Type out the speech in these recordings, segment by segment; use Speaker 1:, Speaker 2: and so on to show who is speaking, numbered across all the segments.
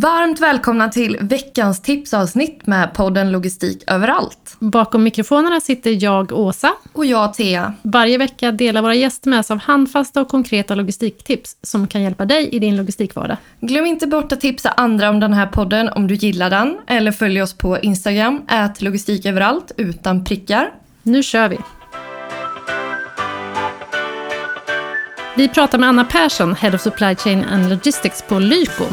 Speaker 1: Varmt välkomna till veckans tipsavsnitt med podden Logistik överallt.
Speaker 2: Bakom mikrofonerna sitter jag, Åsa.
Speaker 1: Och jag, Thea.
Speaker 2: Varje vecka delar våra gäster med sig av handfasta och konkreta logistiktips som kan hjälpa dig i din logistikvardag.
Speaker 1: Glöm inte bort att tipsa andra om den här podden om du gillar den. Eller följ oss på Instagram, ät logistiköverallt utan prickar.
Speaker 2: Nu kör vi! Vi pratar med Anna Persson, Head of Supply Chain and Logistics på Lyko.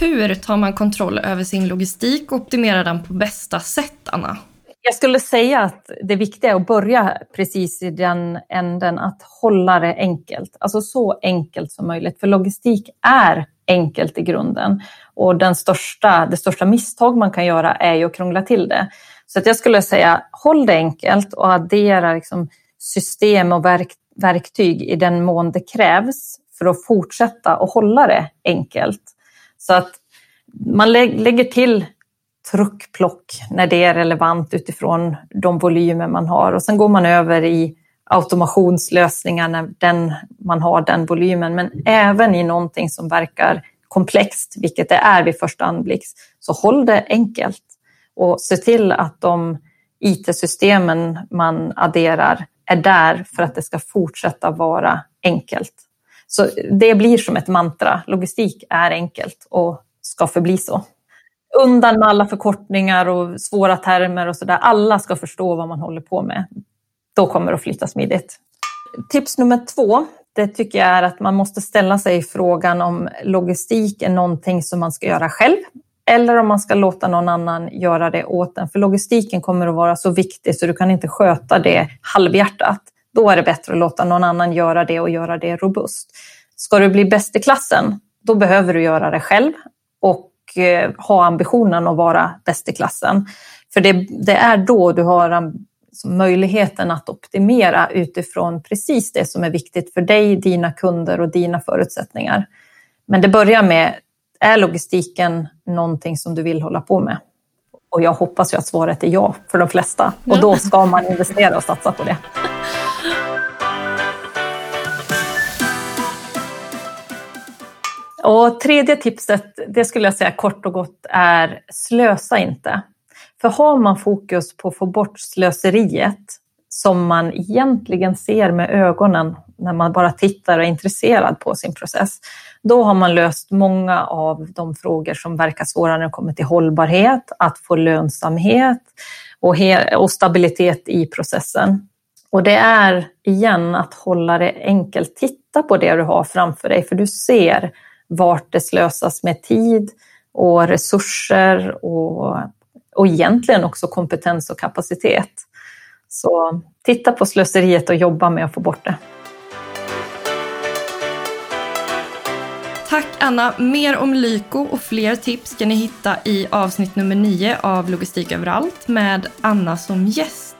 Speaker 1: Hur tar man kontroll över sin logistik och optimerar den på bästa sätt, Anna?
Speaker 3: Jag skulle säga att det viktiga är att börja precis i den änden, att hålla det enkelt. Alltså så enkelt som möjligt, för logistik är enkelt i grunden. Och den största, det största misstag man kan göra är ju att krångla till det. Så att jag skulle säga, håll det enkelt och addera liksom system och verk, verktyg i den mån det krävs för att fortsätta att hålla det enkelt. Så att man lägger till truckplock när det är relevant utifrån de volymer man har och sen går man över i automationslösningar när den, man har den volymen. Men även i någonting som verkar komplext, vilket det är vid första anblick, så håll det enkelt och se till att de IT-systemen man adderar är där för att det ska fortsätta vara enkelt. Så det blir som ett mantra. Logistik är enkelt och ska förbli så. Undan med alla förkortningar och svåra termer och sådär. Alla ska förstå vad man håller på med. Då kommer det att flytta smidigt. Tips nummer två, det tycker jag är att man måste ställa sig frågan om logistik är någonting som man ska göra själv eller om man ska låta någon annan göra det åt en. För logistiken kommer att vara så viktig så du kan inte sköta det halvhjärtat. Då är det bättre att låta någon annan göra det och göra det robust. Ska du bli bäst i klassen, då behöver du göra det själv och eh, ha ambitionen att vara bäst i klassen. För det, det är då du har möjligheten att optimera utifrån precis det som är viktigt för dig, dina kunder och dina förutsättningar. Men det börjar med, är logistiken någonting som du vill hålla på med? Och jag hoppas ju att svaret är ja för de flesta. Och då ska man investera och satsa på det. Och tredje tipset, det skulle jag säga kort och gott är slösa inte. För har man fokus på att få bort slöseriet som man egentligen ser med ögonen när man bara tittar och är intresserad på sin process, då har man löst många av de frågor som verkar svåra när det kommer till hållbarhet, att få lönsamhet och, och stabilitet i processen. Och det är igen att hålla det enkelt. Titta på det du har framför dig, för du ser vart det slösas med tid och resurser och, och egentligen också kompetens och kapacitet. Så titta på slöseriet och jobba med att få bort det.
Speaker 1: Tack Anna! Mer om Lyko och fler tips ska ni hitta i avsnitt nummer 9 av Logistik överallt med Anna som gäst.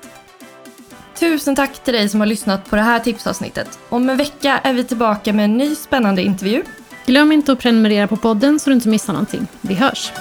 Speaker 1: Tusen tack till dig som har lyssnat på det här tipsavsnittet. Om en vecka är vi tillbaka med en ny spännande intervju
Speaker 2: Glöm inte att prenumerera på podden så du inte missar någonting. Vi hörs!